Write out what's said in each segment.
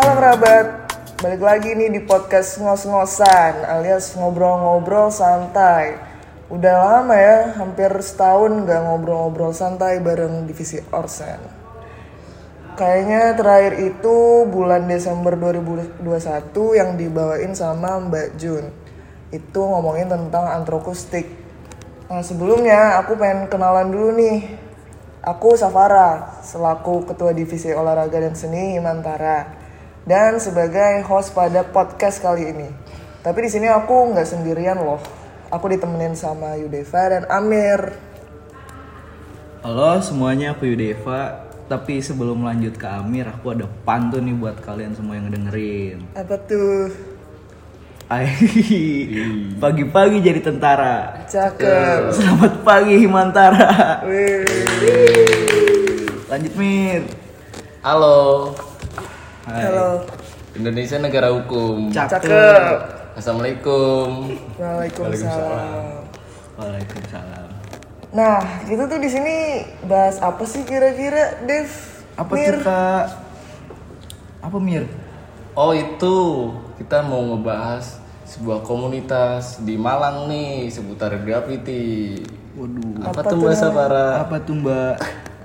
Halo kerabat, balik lagi nih di podcast ngos-ngosan alias ngobrol-ngobrol santai. Udah lama ya, hampir setahun gak ngobrol-ngobrol santai bareng divisi Orsen. Kayaknya terakhir itu bulan Desember 2021 yang dibawain sama Mbak Jun. Itu ngomongin tentang antrokustik. Nah sebelumnya aku pengen kenalan dulu nih. Aku Safara, selaku Ketua Divisi Olahraga dan Seni Himantara. Dan sebagai host pada podcast kali ini. Tapi di sini aku nggak sendirian loh. Aku ditemenin sama Yudeva dan Amir. Halo semuanya, aku Yudeva. Tapi sebelum lanjut ke Amir, aku ada pantun nih buat kalian semua yang dengerin. Apa tuh? Pagi-pagi jadi tentara. Cakep. Selamat pagi Himantara. Wih. Lanjut Mir. Halo, Hai. Halo. Indonesia negara hukum. Cakep. Assalamualaikum. Waalaikumsalam. Waalaikumsalam. Nah, kita tuh di sini bahas apa sih kira-kira, Dev? Apa Mir? tuh kak? Apa Mir? Oh itu kita mau ngebahas sebuah komunitas di Malang nih seputar graffiti. Waduh. Apa, tuh bahasa para? Apa tuh mbak?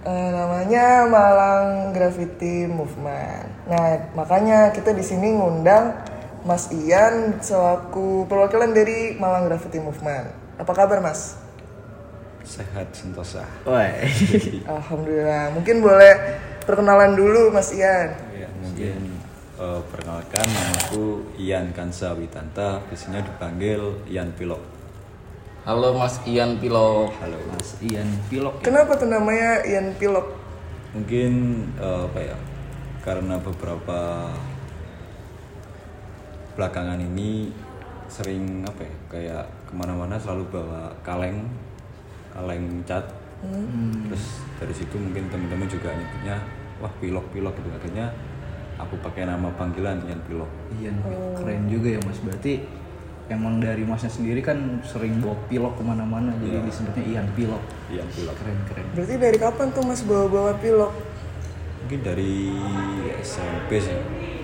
Eh, namanya Malang Graffiti Movement. Nah, makanya kita di sini ngundang Mas Ian selaku perwakilan dari Malang Graffiti Movement. Apa kabar, Mas? Sehat sentosa. Woi. Alhamdulillah. Mungkin boleh perkenalan dulu, Mas Ian. Ya, mungkin eh, perkenalkan namaku Ian Kansa Witanta, biasanya dipanggil Ian Pilok. Halo Mas Ian Pilok. Halo. Mas Ian Pilok. ya? Kenapa tuh namanya Ian Pilok? Mungkin eh, apa ya? Karena beberapa belakangan ini sering apa ya? Kayak ke mana-mana selalu bawa kaleng, kaleng cat. Terus dari situ mungkin teman-teman juga nyebutnya wah pilok-pilok gitu akhirnya aku pakai nama panggilan Ian Pilok. Ian keren juga ya mas. Berarti emang dari masnya sendiri kan sering bawa pilok ke mana-mana, jadi disebutnya Ian Pilok. Ian Pilok. Keren keren. Berarti dari kapan tuh Mas bawa-bawa pilok? Mungkin dari SMP sih,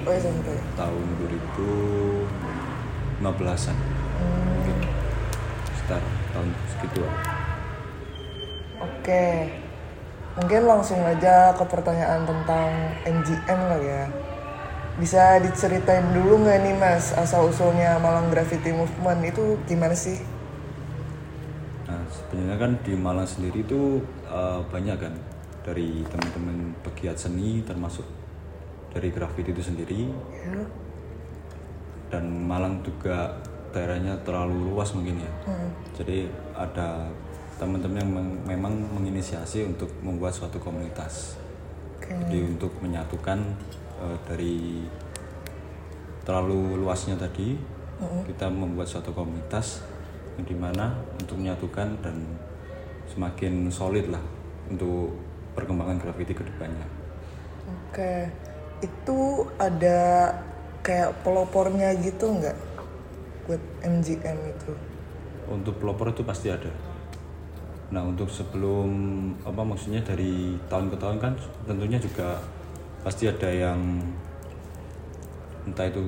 Oh, SMP. tahun 2015-an. Mungkin sekitar tahun segitu. Oke. Mungkin langsung aja ke pertanyaan tentang MGM kali ya. Bisa diceritain dulu nggak nih Mas asal usulnya Malang Graffiti Movement itu gimana sih? Nah, sebenarnya kan di Malang sendiri itu eh, banyak kan dari teman-teman pegiat seni termasuk dari graffiti itu sendiri Ya. dan Malang juga daerahnya terlalu luas mungkin ya. Jadi ada teman-teman yang meng- memang menginisiasi untuk membuat suatu komunitas. Oke. Jadi untuk menyatukan eh, dari terlalu luasnya tadi, kita membuat suatu komunitas yang di mana untuk menyatukan dan semakin solid lah untuk perkembangan graffiti ke depannya. Oke. Itu ada kayak pelopornya gitu nggak buat MGM itu? Untuk pelopor itu pasti ada. Nah untuk sebelum apa maksudnya dari tahun ke tahun kan tentunya juga pasti ada yang entah itu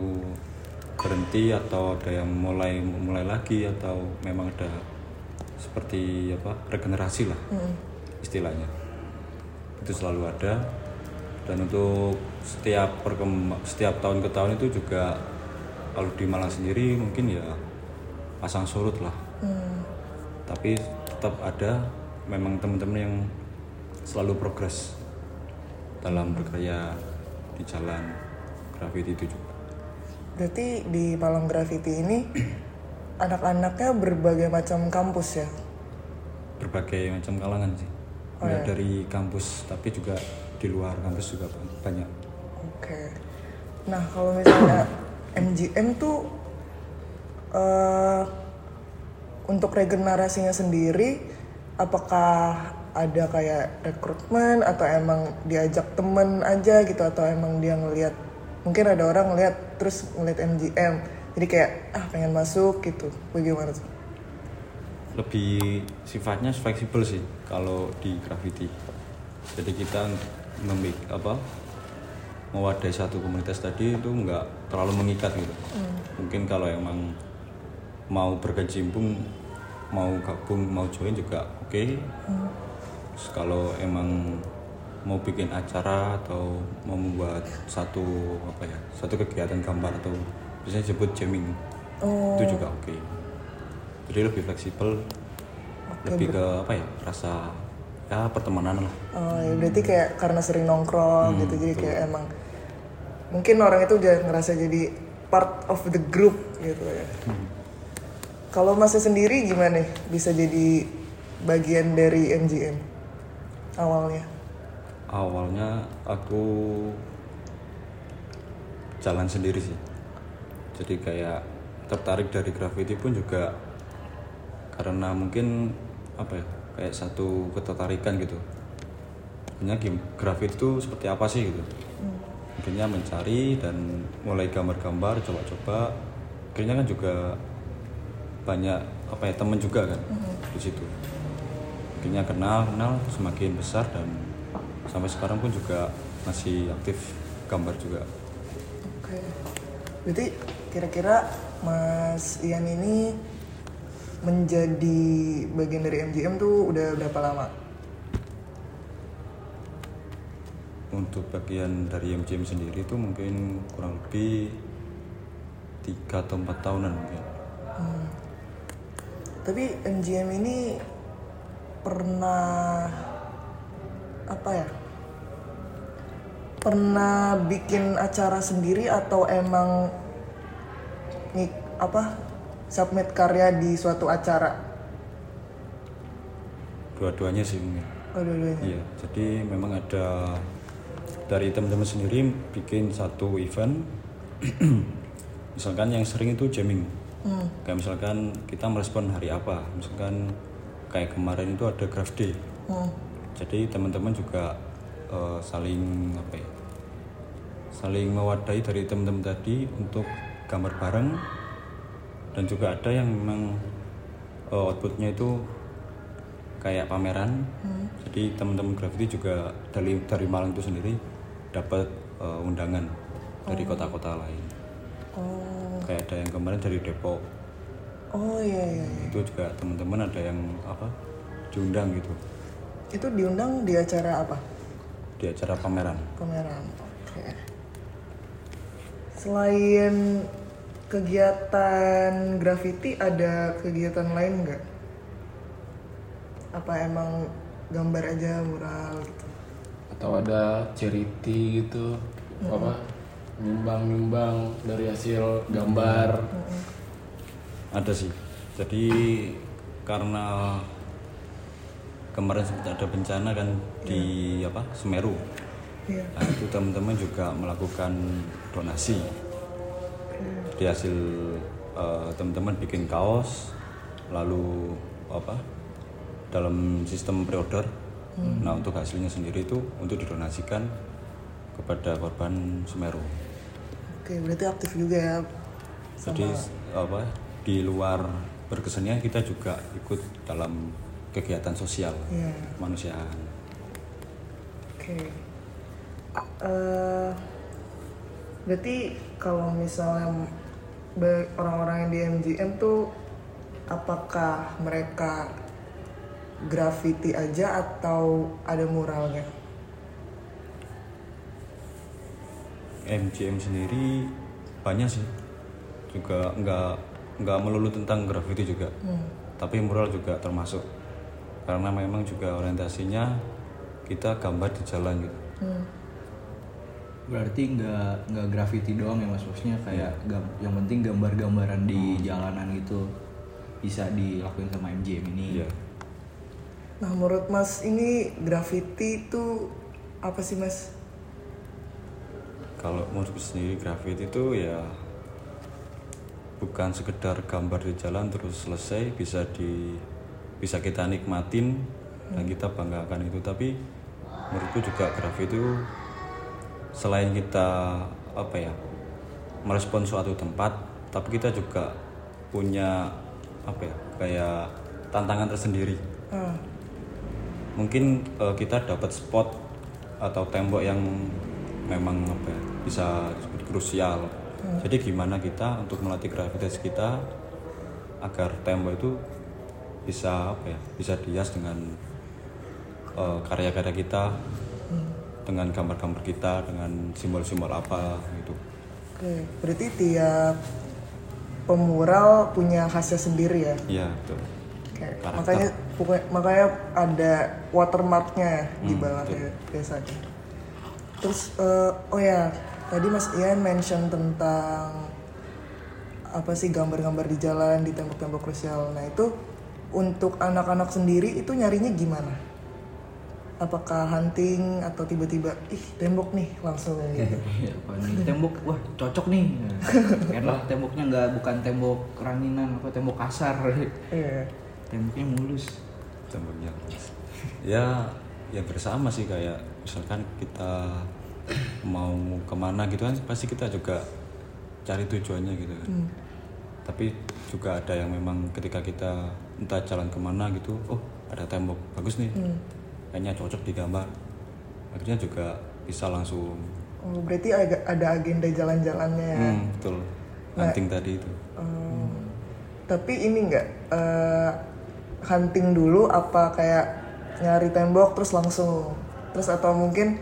berhenti atau ada yang mulai mulai lagi atau memang ada seperti apa regenerasi lah istilahnya. Itu selalu ada. Dan untuk setiap perkemb- setiap tahun ke tahun itu juga kalau di Malang sendiri mungkin ya pasang surut lah. Tapi tetap ada memang teman-teman yang selalu progres dalam berkarya di jalan graffiti itu juga Berarti di Malang Graffiti ini anak-anaknya berbagai macam kampus ya? berbagai macam kalangan sih Oh, ya. dari kampus tapi juga di luar kampus juga banyak Oke. Nah kalau misalnya MGM tuh eh untuk regenerasinya sendiri, apakah ada kayak rekrutmen atau emang diajak temen aja gitu atau emang dia ngelihat mungkin ada orang ngelihat terus ngelihat MGM jadi kayak ah pengen masuk gitu. Bagaimana tuh? lebih sifatnya fleksibel sih kalau di graffiti. Jadi kita memik apa mewadai satu komunitas tadi itu nggak terlalu mengikat gitu. Mungkin kalau emang mau berkecimpung mau gabung mau join juga oke Terus kalau emang mau bikin acara atau mau membuat satu apa ya satu kegiatan gambar atau biasanya sebut jamming. Itu juga oke. Jadi lebih fleksibel lebih ke apa ya rasa ya pertemanan lah. Oh ya berarti kayak karena sering nongkrong gitu jadi kayak emang mungkin orang itu udah ngerasa jadi part of the group gitu ya. Kalau masnya sendiri gimana bisa jadi bagian dari MGM awalnya? awalnya aku jalan sendiri sih. Jadi kayak tertarik dari graffiti pun juga karena mungkin apa ya kayak satu ketertarikan gitu. Akhirnya game graffiti itu seperti apa sih gitu? Akhirnya mencari dan mulai gambar-gambar coba-coba. Akhirnya kan juga banyak apa ya temen juga kan di situ akhirnya kenal kenal semakin besar dan sampai sekarang pun juga masih aktif gambar juga Oke. Berarti kira-kira Mas Ian ini menjadi bagian dari MGM tuh udah berapa lama? untuk bagian dari MGM sendiri itu mungkin kurang lebih tiga atau empat tahunan mungkin Tapi MGM ini pernah apa ya? Pernah bikin acara sendiri atau emang ngik apa submit karya di suatu acara? dua-duanya sih mungkin Oh, dua-duanya. iya jadi memang ada dari teman-teman sendiri bikin satu event misalkan yang sering itu jamming kayak misalkan kita merespon hari apa misalkan kayak kemarin itu ada graph day. Jadi teman-teman juga eh, saling apa ya saling mewadai dari teman-teman tadi untuk gambar bareng. Dan juga ada yang memang eh, outputnya itu kayak pameran. Jadi teman-teman graffiti juga dari dari Malang itu sendiri dapat eh, undangan dari kota-kota lain. Oh, kayak ada yang kemarin dari Depok oh iya iya. iya. itu juga teman-teman ada yang apa diundang gitu Itu diundang di acara apa? di acara pameran Pameran. Oke. Selain kegiatan graffiti ada kegiatan lain nggak? Apa emang gambar aja mural gitu? atau ada charity gitu apa nyumbang-nyumbang dari hasil gambar ada sih. Jadi karena kemarin sempat ada bencana kan di apa Semeru. Iya. nah itu teman-teman juga melakukan donasi. Di hasil eh, teman-teman bikin kaos lalu apa dalam sistem pre-order. Nah untuk hasilnya sendiri itu untuk didonasikan kepada korban Semeru. Oke, berarti aktif juga ya. jadi apa di luar berkesenian kita juga ikut dalam kegiatan sosial Iya. kemanusiaan. Oke. Eh, berarti kalau misalnya orang-orang yang di MGM tuh apakah mereka graffiti aja atau ada muralnya? MGM sendiri banyak sih juga nggak nggak melulu tentang graffiti juga. Tapi mural juga termasuk. Karena memang juga orientasinya kita gambar di jalan gitu. Berarti nggak nggak graffiti doang ya mas? Maksudnya kayak gam- yang penting gambar-gambaran di jalanan gitu bisa dilakuin sama MJM ini. Iya. Nah, menurut Mas ini graffiti itu apa sih Mas? kalau menurutku sendiri graffiti itu ya bukan sekedar gambar di jalan terus selesai bisa di bisa kita nikmatin dan kita banggakan itu. Tapi menurutku juga graffiti itu selain kita apa ya merespon suatu tempat tapi kita juga punya apa ya kayak tantangan tersendiri. Ah, mungkin eh, kita dapat spot atau tembok yang memang apa ya, bisa disebut jadi gimana kita untuk melatih kreativitas kita agar tembok itu bisa apa ya bisa dihias dengan eh, karya-karya kita dengan gambar-gambar kita dengan simbol-simbol apa gitu Oke, berarti tiap pemural punya khasnya sendiri ya. iya betul Oke, Karakter. makanya makanya ada watermarknya Hmm, di bawahnya biasanya. Terus eh, oh ya, tadi Mas Ian mention tentang apa sih gambar-gambar di jalan di tembok-tembok krusial. Nah, itu untuk anak-anak sendiri itu nyarinya gimana? Apakah hunting atau tiba-tiba ih tembok nih langsung gitu. Iya, tembok wah cocok nih enak temboknya nggak bukan tembok ranginan apa tembok kasar Iya. temboknya mulus temboknya ya ya bersama sih kayak misalkan kita mau ke mana gitu kan pasti kita juga cari tujuannya gitu kan. Tapi juga ada yang memang ketika kita entah jalan ke mana gitu oh ada tembok bagus nih. Kayaknya cocok digambar. Akhirnya juga bisa langsung Oh, berarti ada, ada agenda jalan-jalannya ya. hmm, betul. Hunting tadi itu. Oh. Tapi ini enggak eh, hunting dulu apa kayak nyari tembok terus langsung? Terus atau mungkin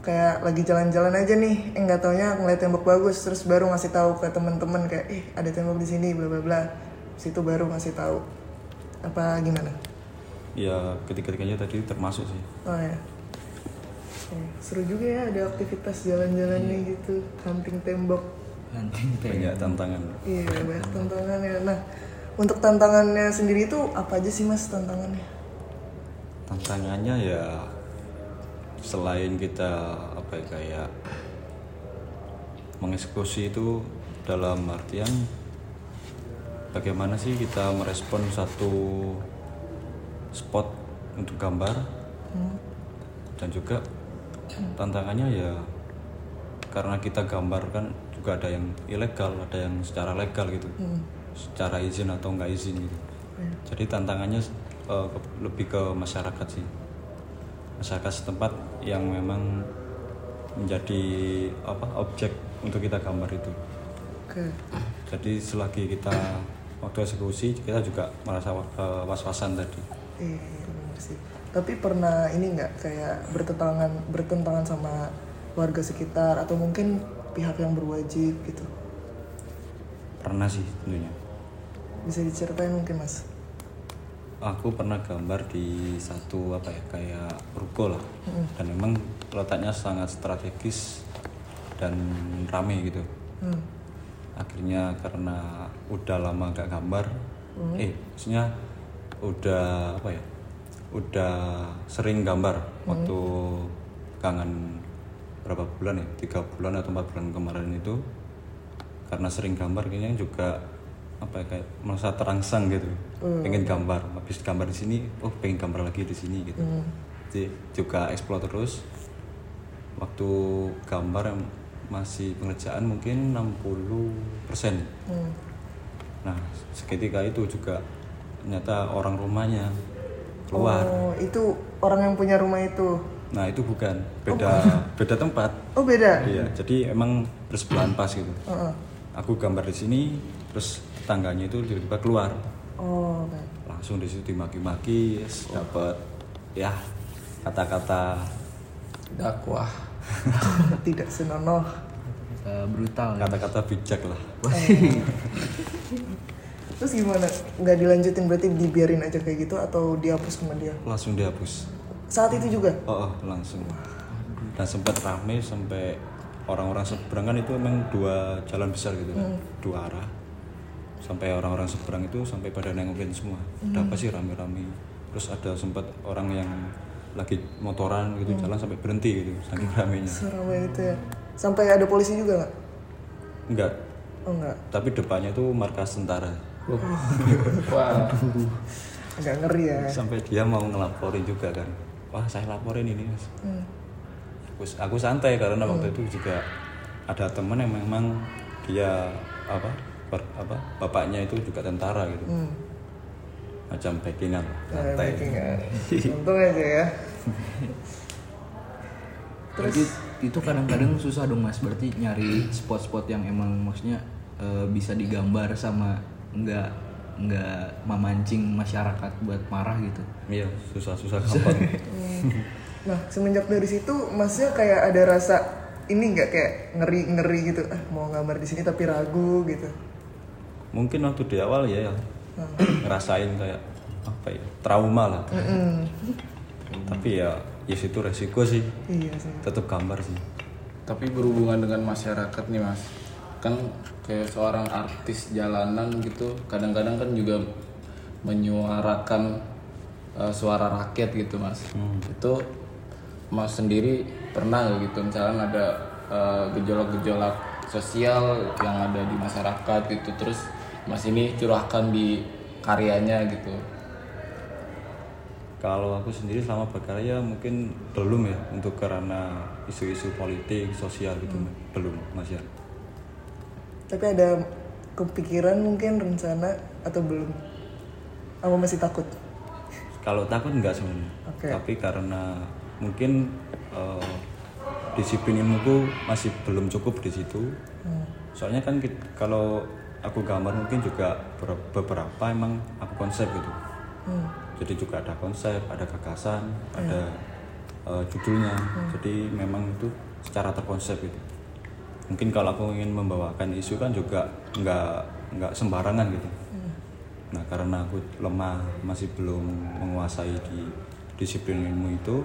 kayak lagi jalan-jalan aja nih. Eh nggak taunya ngeliat tembok bagus terus baru ngasih tahu ke teman-teman kayak eh ada tembok di sini bla bla bla. Situ baru ngasih tahu. Apa gimana? Ya ketika-ketikanya tadi termasuk sih. Oh ya. Oke, seru juga ya ada aktivitas jalan-jalannya gitu. Hunting tembok. Hunting banyak tembok tantangan. Iya banyak tantangannya. Nah untuk tantangannya sendiri itu apa aja sih mas tantangannya? tantangannya ya selain kita apa ya kayak mengeksekusi itu dalam artian bagaimana sih kita merespon satu spot untuk gambar? Dan juga tantangannya ya karena kita gambar kan juga ada yang ilegal ada yang secara legal gitu. Secara izin atau nggak izin gitu. Jadi tantangannya ke- lebih ke masyarakat sih masyarakat setempat yang memang menjadi apa objek untuk kita gambar itu Oke. jadi selagi kita waktu eksekusi kita juga merasa eh, was-wasan tadi Iya bener sih. Tapi pernah ini nggak kayak bertentangan bertentangan sama warga sekitar atau mungkin pihak yang berwajib gitu? pernah sih tentunya Bisa diceritain mungkin mas? Aku pernah gambar di satu apa ya kayak ruko lah. Dan memang letaknya sangat strategis dan rame gitu. Hmm. akhirnya karena udah lama gak gambar eh maksudnya udah apa ya udah sering gambar waktu kangen berapa bulan ya tiga bulan atau empat bulan kemarin itu. Karena sering gambar kayaknya juga apa ya kayak merasa terangsang gitu pengen gambar habis gambar di sini oh pengen gambar lagi di sini gitu. Jadi juga explore terus. Waktu gambar yang masih pengerjaan mungkin 60% persen. Hmm. nah seketika itu juga ternyata orang rumahnya keluar. Oh itu orang yang punya rumah itu? nah itu bukan. Beda beda tempat. Oh beda? iya jadi emang bersebelahan pas gitu. Heeh. aku gambar di sini terus tangganya itu tiba-tiba keluar Oh oke. langsung di situ dimaki-maki yes, dapat ya kata-kata dakwah. Tidak senonoh. Eh, brutal. Kata-kata bijak lah. Terus gimana? Nggak dilanjutin berarti dibiarin aja kayak gitu atau dihapus sama dia? langsung dihapus. Saat itu juga? oh, oh, langsung. Dan sempat rame sampai orang-orang seberang kan itu memang dua jalan besar gitu kan? Dua arah sampai orang-orang seberang itu sampai pada nengokin semua. Ada apa sih rame-rame? Terus ada sempat orang yang lagi motoran gitu jalan sampai berhenti gitu saking ramenya. Seramai itu ya. Sampai ada polisi juga nggak? enggak Oh enggak. tapi depannya itu markas tentara. Wah. Agak ngeri ya. sampai dia mau ngelaporin juga kan. Wah saya laporin ini mas. Hmm. aku, aku santai karena waktu itu juga ada temen yang memang dia apa ber- apa bapaknya itu juga tentara gitu Hmm. macam backingan lah, ya. Untung aja ya. Berarti itu kadang-kadang susah dong mas. Berarti nyari spot-spot yang emang maksudnya eh, bisa digambar sama nggak nggak memancing masyarakat buat marah gitu. iya susah-susah gampang Nah, semenjak dari situ masnya kayak ada rasa ini nggak kayak ngeri-ngeri gitu. Ah, mau gambar di sini tapi ragu gitu. Mungkin waktu di awal ya, ya ngerasain kayak apa ya trauma lah. Tapi ya ya situ resiko sih. Iya sih. tetap gambar sih. Tapi berhubungan dengan masyarakat nih mas, kan kayak seorang artis jalanan gitu, kadang-kadang kan juga menyuarakan eh, suara rakyat gitu mas. Itu mas sendiri pernah gitu, misalnya ada eh, gejolak-gejolak sosial yang ada di masyarakat gitu, terus mas ini curahkan di karyanya gitu. kalau aku sendiri selama berkarya mungkin belum ya untuk karena isu-isu politik sosial gitu belum masih Tapi ada kepikiran mungkin rencana atau belum? Apa masih takut? kalau takut enggak sebenarnya Oke. tapi karena mungkin eh, disiplin ilmuku masih belum cukup di situ soalnya kan kalau aku gambar mungkin juga ber- beberapa emang aku konsep gitu. Jadi juga ada konsep ada gagasan ada eh, judulnya. Jadi memang itu secara terkonsep gitu. Mungkin kalau aku ingin membawakan isu kan juga nggak nggak sembarangan gitu. Nah karena aku lemah masih belum menguasai di disiplin ilmu itu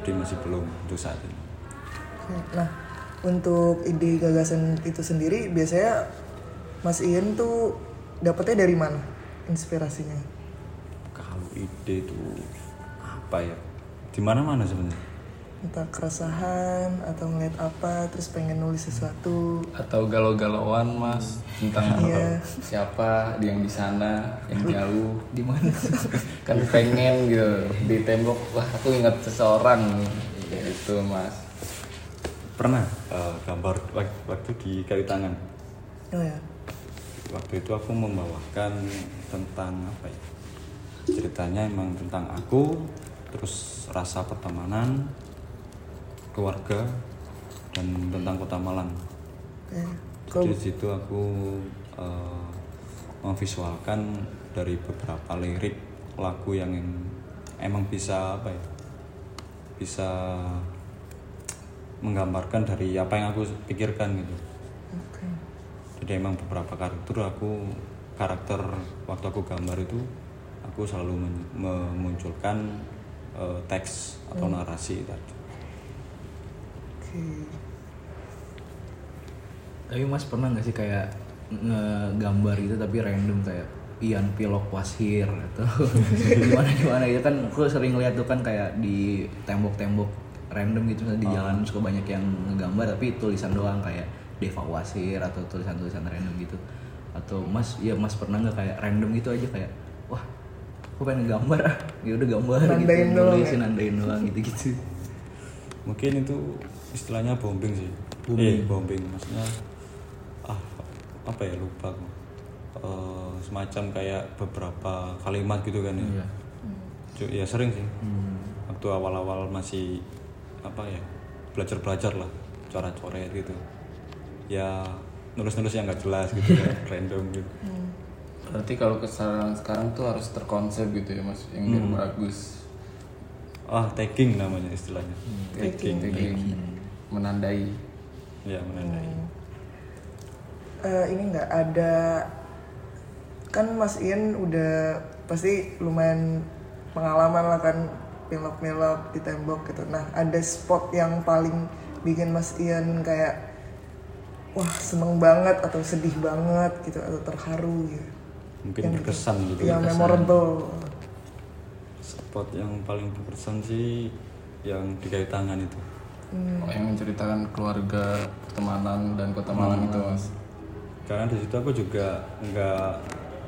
jadi masih belum untuk saat ini. Nah, untuk ide gagasan itu sendiri biasanya Mas Ian tuh dapetnya dari mana inspirasinya? kalau ide itu apa ya di mana mana sebenarnya Entah keresahan atau ngeliat apa terus pengen nulis sesuatu. atau galau-galauan mas tentang Iya. siapa yang di sana yang jauh di mana kan pengen gitu di tembok wah aku ingat seseorang gitu mas pernah eh, gambar wak- waktu di kayu tangan Oh ya. Waktu itu aku membawakan tentang apa ya ceritanya emang tentang aku terus rasa pertemanan keluarga dan tentang kota Malang Oke. jadi di situ aku eh, memvisualkan dari beberapa lirik lagu yang em- emang bisa apa ya bisa menggambarkan dari apa yang aku pikirkan gitu. Jadi emang beberapa karakter aku karakter waktu aku gambar itu aku selalu men- memunculkan eh, teks atau narasi tadi. Oke. Tapi mas pernah nggak sih kayak ngegambar gitu tapi random kayak Ian Pilok Washir atau gimana gimana? Gitu kan aku sering lihat tuh kan kayak di tembok-tembok random gitu di jalan suka banyak yang ngegambar tapi tulisan doang kayak Deva Wasir atau tulisan-tulisan random gitu atau mas ya mas pernah nggak kayak random gitu aja kayak wah aku pengen gambar ah ya udah gambar Nandain gitu doang nandain doang gitu gitu mungkin itu istilahnya bombing sih Bombing. eh bombing maksudnya ah apa ya lupa aku. Eh, semacam kayak beberapa kalimat gitu kan ya Iya. Ju- ya sering sih Hmm. waktu awal-awal masih apa ya belajar belajar lah cara coret gitu ya nulis-nulis yang nggak jelas gitu ya random gitu. Berarti kalau kesalahan sekarang tuh harus terkonsep gitu ya mas yang biar bagus. Ah tagging namanya istilahnya. Tagging Tagging. menandai. Ya menandai. Eh, ini nggak ada kan Mas Ian udah pasti lumayan pengalaman lah kan pilok-pilok di tembok gitu. Nah ada spot yang paling bikin Mas Ian kayak wah seneng banget atau sedih banget gitu atau terharu gitu. mungkin Yang berkesan gitu Yang memorable. spot yang paling berkesan sih yang di kayu tangan itu Oh, yang menceritakan keluarga pertemanan dan kota Malang itu mas? Karena di situ aku juga nggak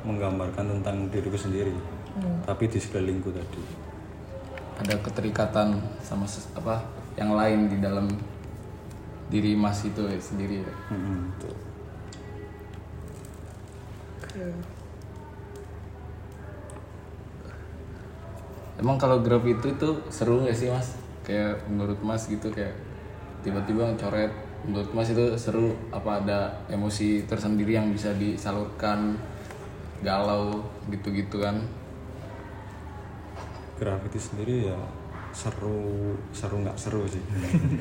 menggambarkan tentang diriku sendiri tapi di sekelilingku tadi. Ada keterikatan sama apa yang lain di dalam diri mas itu ya, sendiri ya. Tuh. Oke. emang kalau grab itu tuh seru gak sih mas? Kayak menurut mas gitu kayak tiba-tiba coret menurut mas itu seru apa ada emosi tersendiri yang bisa disalurkan galau gitu-gitu kan? Graffiti sendiri ya seru seru nggak seru sih.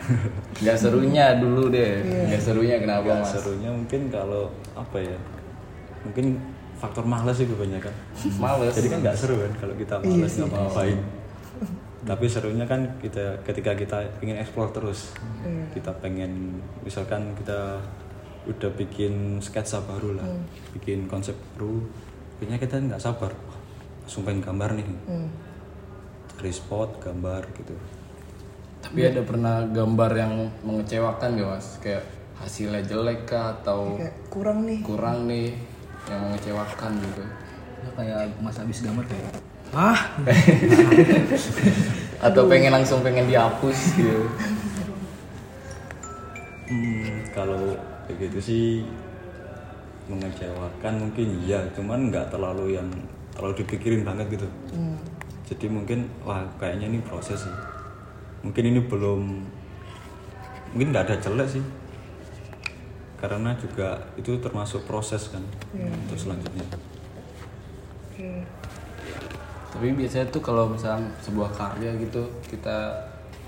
Nggak serunya dulu deh. Nggak serunya kenapa nggak mas? serunya mungkin kalau apa ya mungkin faktor malas sih kebanyakan. Males. Jadi kan nggak seru kan kalau kita malas nggak ngapain. Tapi serunya kan kita ketika kita ingin explore terus. Kita pengen misalkan kita udah bikin sketsa baru lah bikin konsep baru akhirnya kita nggak sabar. Langsung pengen gambar nih. Cari spot gambar gitu. Tapi ada pernah gambar yang mengecewakan gak mas? Kayak hasilnya jelek kah atau kayak kurang nih? kurang nih yang mengecewakan gitu? Ya, kayak mas habis gambar kayak ah atau pengen langsung pengen dihapus gitu? Hmm, kalau kayak gitu sih mengecewakan mungkin iya, cuman nggak terlalu yang terlalu dipikirin banget gitu. Jadi mungkin wah kayaknya ini proses sih. Mungkin ini belum mungkin nggak ada jelek sih. Karena juga itu termasuk proses kan untuk selanjutnya. Oke. tapi biasanya tuh kalau misalnya sebuah karya gitu kita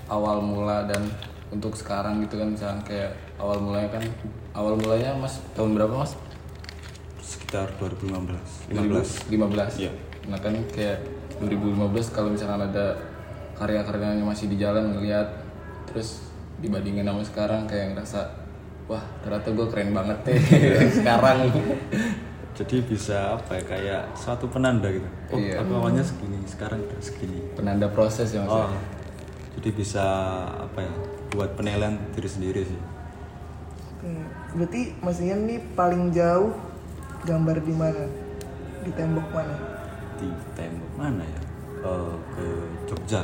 awal mula dan untuk sekarang gitu kan misalnya kayak awal mulanya kan awal mulanya mas tahun berapa mas Sekitar 2015. 2015 15. Iya. nah kan kayak 2015 kalau misalkan ada karya-karyanya masih di jalan ngeliat terus dibandingin sama sekarang kayak ngerasa wah ternyata gue keren banget deh sekarang Jadi bisa apa ya kayak suatu penanda gitu. Oh, Iya. aku awalnya segini, sekarang udah segini. penanda proses ya mas ya? Oh, jadi bisa apa ya buat penilaian diri sendiri sih. Oke. Berarti Mas Ian nih paling jauh gambar di mana? Di tembok mana? Di tembok mana ya? Eh, ke Jogja.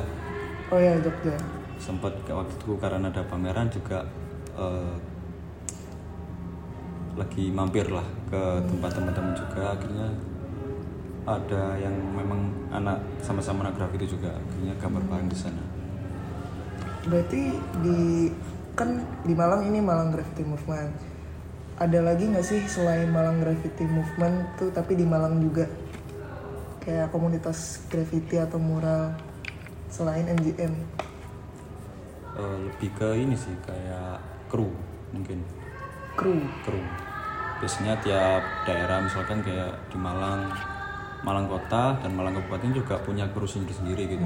Oh ya Jogja. Sempat ke waktu itu karena ada pameran juga eh, lagi mampir lah ke tempat teman-teman juga akhirnya ada yang memang anak sama-sama anak graffiti juga akhirnya gambar bareng di sana. Berarti di kan di Malang ini Malang Graffiti Movement. Ada lagi nggak sih selain Malang Graffiti Movement tuh tapi di Malang juga kayak komunitas graffiti atau mural selain MGM? Eh, lebih ke ini sih kayak kru mungkin. Kru. kru. Biasanya tiap daerah misalkan kayak di Malang Malang kota dan Malang kabupaten juga punya kru sendiri sendiri gitu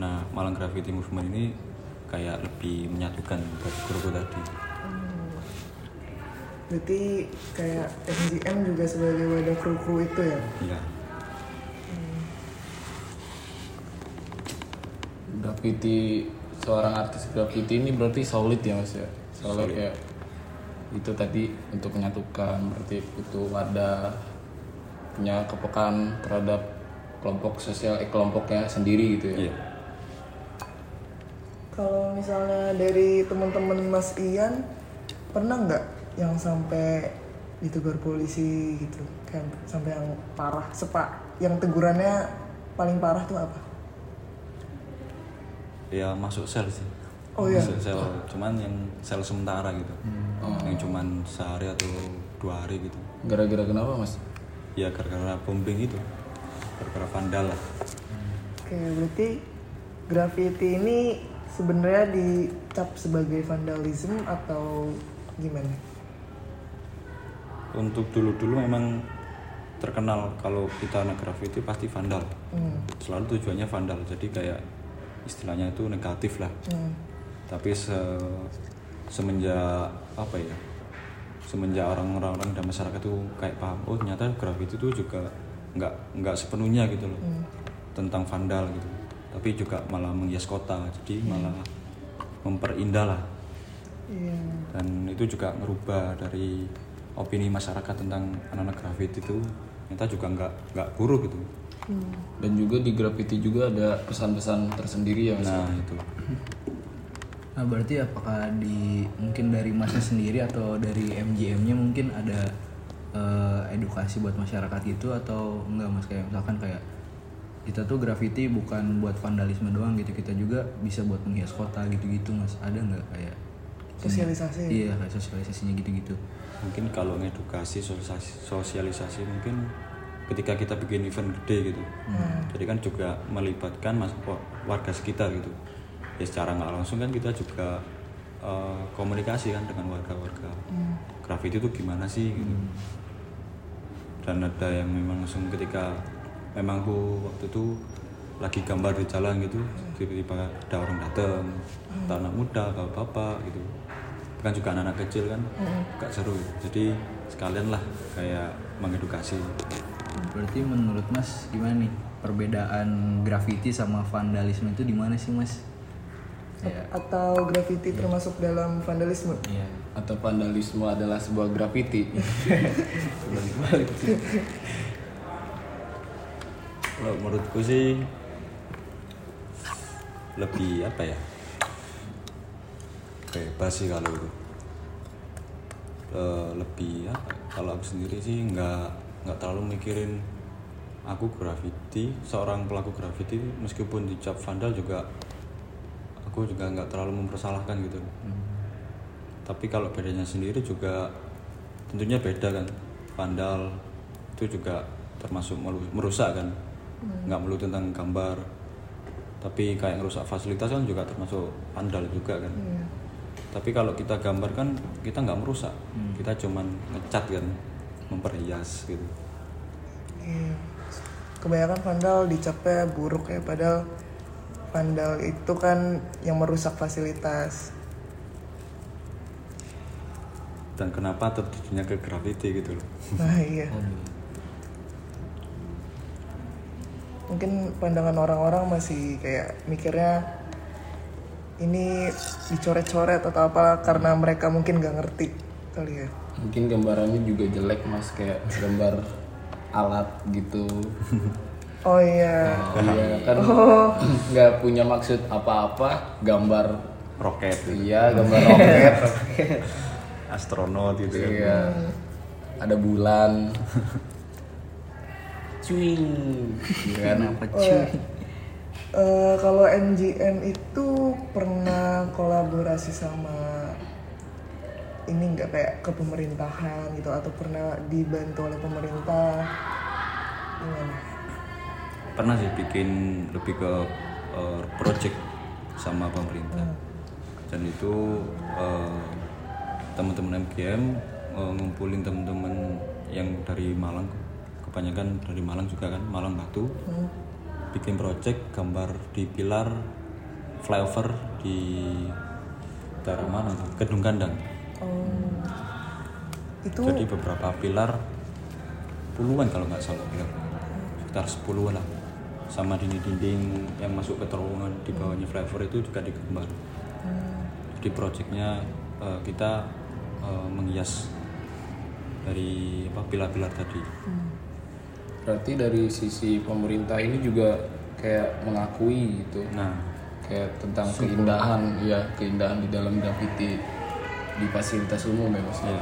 nah Malang Graffiti Movement ini kayak lebih menyatukan dari kru tadi Berarti kayak MGM juga sebagai wadah kru-kru itu ya? ya graffiti seorang artis graffiti ini berarti solid ya mas ya? Soalnya kayak itu tadi untuk menyatukan berarti itu wadah punya kepekaan terhadap kelompok sosial eh, kelompoknya sendiri gitu ya? Iya. Kalau misalnya dari teman-teman Mas Ian pernah nggak yang sampai ditegur polisi gitu kayak sampai yang parah sepak yang tegurannya paling parah tuh apa? ya masuk sel sih. Oh iya. masuk sel. Cuman yang sel sementara gitu. Yang cuman sehari atau dua hari gitu. Gara-gara kenapa mas? Ya gara-gara bombing itu. Gara-gara vandal lah. Oke berarti graffiti ini sebenarnya dicap sebagai vandalisme atau gimana? Untuk dulu-dulu memang terkenal kalau kita anak graffiti pasti vandal Hmm. selalu tujuannya vandal jadi kayak istilahnya itu negatif lah Hmm. tapi se- semenjak apa ya semenjak orang-orang dan masyarakat itu kayak paham oh ternyata graffiti itu juga nggak nggak sepenuhnya gitu loh tentang vandal gitu tapi juga malah menghias kota jadi malah memperindah lah Iya. dan itu juga merubah dari opini masyarakat tentang anak-anak graffiti itu ternyata juga nggak nggak buruk gitu. Dan juga di graffiti juga ada pesan-pesan tersendiri ya mas? Nah itu. Nah berarti apakah di mungkin dari masnya sendiri atau dari MGM-nya mungkin ada eh, edukasi buat masyarakat itu atau enggak mas? Kayak misalkan kayak kita tuh graffiti bukan buat vandalisme doang gitu kita juga bisa buat menghias kota gitu-gitu mas. Ada nggak kayak Sosialisasi. iya kayak sosialisasinya gitu-gitu. Mungkin kalau ngedukasi sosialisasi, sosialisasi mungkin ketika kita bikin event gede gitu. Jadi kan juga melibatkan mas warga sekitar gitu. Ya secara nggak langsung kan kita juga eh, komunikasi kan dengan warga-warga. Graffiti itu gimana sih gitu. Dan ada yang memang langsung ketika memang aku waktu itu lagi gambar di jalan gitu tiba-tiba ada orang datang entah anak muda bapak-bapak gitu. Kan juga anak-anak kecil kan gak seru. Jadi sekalian lah kayak mengedukasi. Berarti menurut mas gimana nih? Perbedaan graffiti sama vandalisme itu di mana sih mas? Ya. Atau graffiti termasuk dalam vandalisme? iya. Atau vandalisme adalah sebuah graffiti kalau menurutku sih lebih apa ya? Bebas sih kalau itu. Eh, lebih apa ya, kalau aku sendiri sih nggak nggak terlalu mikirin aku graffiti seorang pelaku graffiti meskipun dicap vandal juga aku juga nggak terlalu mempersalahkan gitu. Tapi kalau bedanya sendiri juga tentunya beda kan. Vandal itu juga termasuk merusak kan. Nggak melulu tentang gambar tapi kayak ngerusak fasilitas kan juga termasuk vandal juga kan. Tapi kalau kita gambar kan kita nggak merusak. Kita cuman ngecat kan memperhias gitu. Iya. Kebanyakan vandal dicapnya buruk ya, padahal vandal itu kan yang merusak fasilitas. dan kenapa terjadinya ke graffiti gitu loh. Nah iya. Mungkin pandangan orang-orang masih kayak mikirnya ini dicoret-coret atau apa karena mereka mungkin nggak ngerti kali ya. mungkin gambarannya juga jelek mas kayak gambar alat gitu Oh iya. Iya kan nggak punya maksud apa-apa gambar roket gitu. iya gambar roket astronot gitu kan iya ada bulan cuing kan kenapa Oh, cuy? eh, kalau MGM itu pernah kolaborasi sama ini nggak kayak ke pemerintahan gitu atau pernah dibantu oleh pemerintah? Gimana? pernah sih bikin lebih ke uh, project sama pemerintah. Dan itu uh, teman-teman MGM uh, ngumpulin teman-teman yang dari Malang kebanyakan dari Malang juga kan Malang Batu. Bikin project gambar di pilar flyover di daerah mana tuh? Kedung Kandang. Oh, itu jadi beberapa pilar puluhan kalau nggak salah pilar sekitar sepuluh lah. Sama dinding-dinding yang masuk ke terowongan di bawahnya flyover itu juga digambar jadi proyeknya eh, kita eh, menghias dari apa pilar-pilar tadi berarti dari sisi pemerintah ini juga kayak mengakui gitu. Nah. Kayak tentang keindahan ya keindahan di dalam graffiti di fasilitas umum ya mas. Ya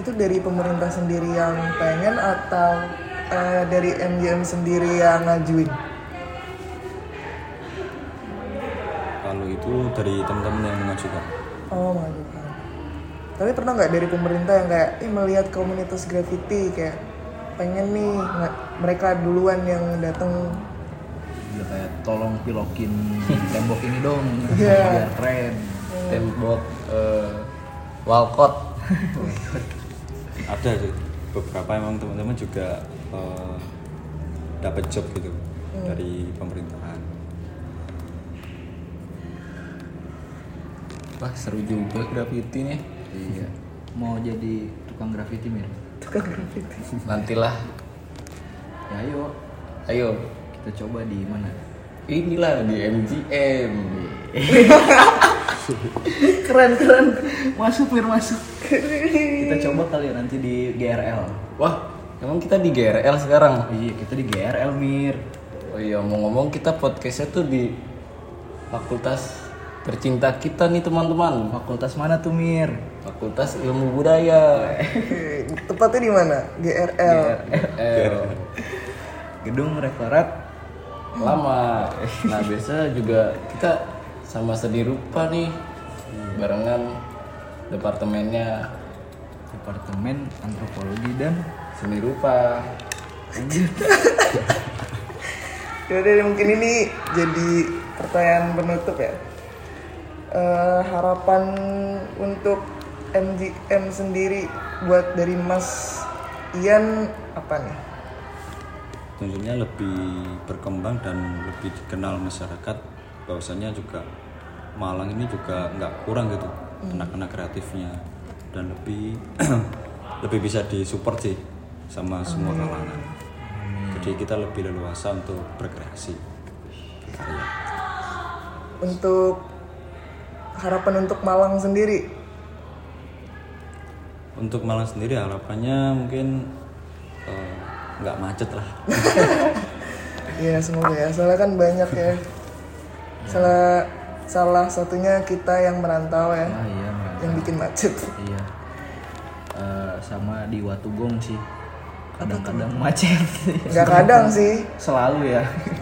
itu dari pemerintah sendiri yang pengen atau eh, dari MGM sendiri yang ngajuin? kalau itu dari teman-teman yang mengajukan. Oh mengajukan. Tapi pernah nggak dari pemerintah yang kayak Ih, melihat komunitas graffiti kayak pengen nih nggak mereka duluan yang datang udah kayak tolong pilokin tembok ini dong Iya. biar keren. Tembok eh, walcott. Ada sih beberapa emang teman-teman juga eh, dapat job gitu dari pemerintahan. Wah seru juga graffiti nih. Iya. Mau jadi tukang graffiti mir tukang graffiti. nantilah. Ya ayo. Ayo. Kita coba di mana? Inilah di MGM keren keren. masuk mir masuk kita coba kali ya nanti di GRL wah emang kita di GRL sekarang? Iya kita di GRL mir. Oh iya mau ngomong kita podcastnya tuh di fakultas tercinta kita nih teman-teman. Fakultas mana tuh mir? Fakultas ilmu budaya. Tepatnya di mana? GRL. GRL gedung rektorat. Lama. Nah biasa juga kita sama sedi rupa nih. Barengan departemennya. Departemen Antropologi dan seni rupa. Yaudah deh, mungkin ini jadi pertanyaan penutup ya. Eh, harapan untuk MGM sendiri buat dari Mas Ian apa nih? tentunya lebih berkembang dan lebih dikenal masyarakat bahwasanya juga Malang ini juga nggak kurang gitu anak-anak kreatifnya. Dan lebih lebih bisa disupport sih sama semua kalangan. Jadi kita lebih leluasa untuk berkreasi berkarya. Untuk harapan untuk Malang sendiri? Untuk Malang sendiri harapannya mungkin eh, nggak macet lah. Ya semoga ya. Soalnya kan banyak ya. Salah salah satunya kita yang merantau ya. Ah iya yang bikin macet. Iya. Eh, sama di Watugong sih. Kadang-kadang macet. Nggak kadang sih. Selalu ya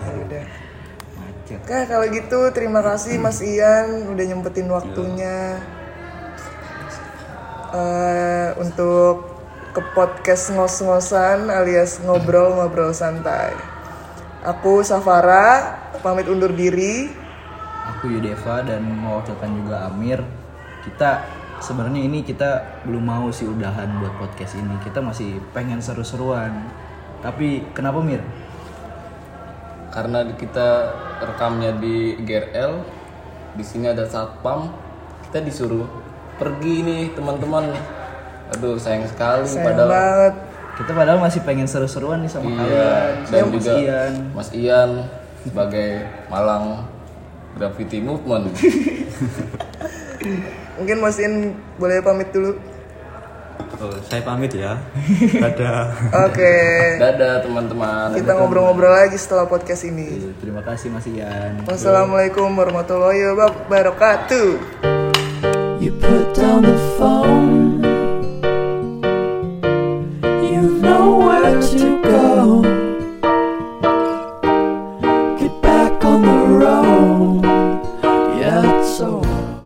Oke. Kalau gitu terima kasih Mas Ian udah nyempetin waktunya. Eh, untuk ke podcast ngos-ngosan alias ngobrol-ngobrol santai. Aku Safara pamit undur diri. aku Yudeva dan mewakilkan juga Amir. Kita sebenarnya ini kita belum mau sih udahan buat podcast ini. Kita masih pengen seru-seruan. Tapi kenapa Mir? Karena kita rekamnya di GRL di sini ada satpam kita disuruh pergi nih teman-teman aduh sayang sekali Sayang padahal banget. kita padahal masih pengen seru-seruan nih sama iya kalian dan Mas juga Ian. Mas Ian sebagai Malang Graffiti Movement Mungkin Mas Ian boleh pamit dulu. Oh, saya pamit ya dadah Oke. dadah teman-teman Kita ngobrol-ngobrol lagi setelah podcast ini. terima kasih Mas Ian Wassalamualaikum warahmatullahi wabarakatuh. You put down the phone.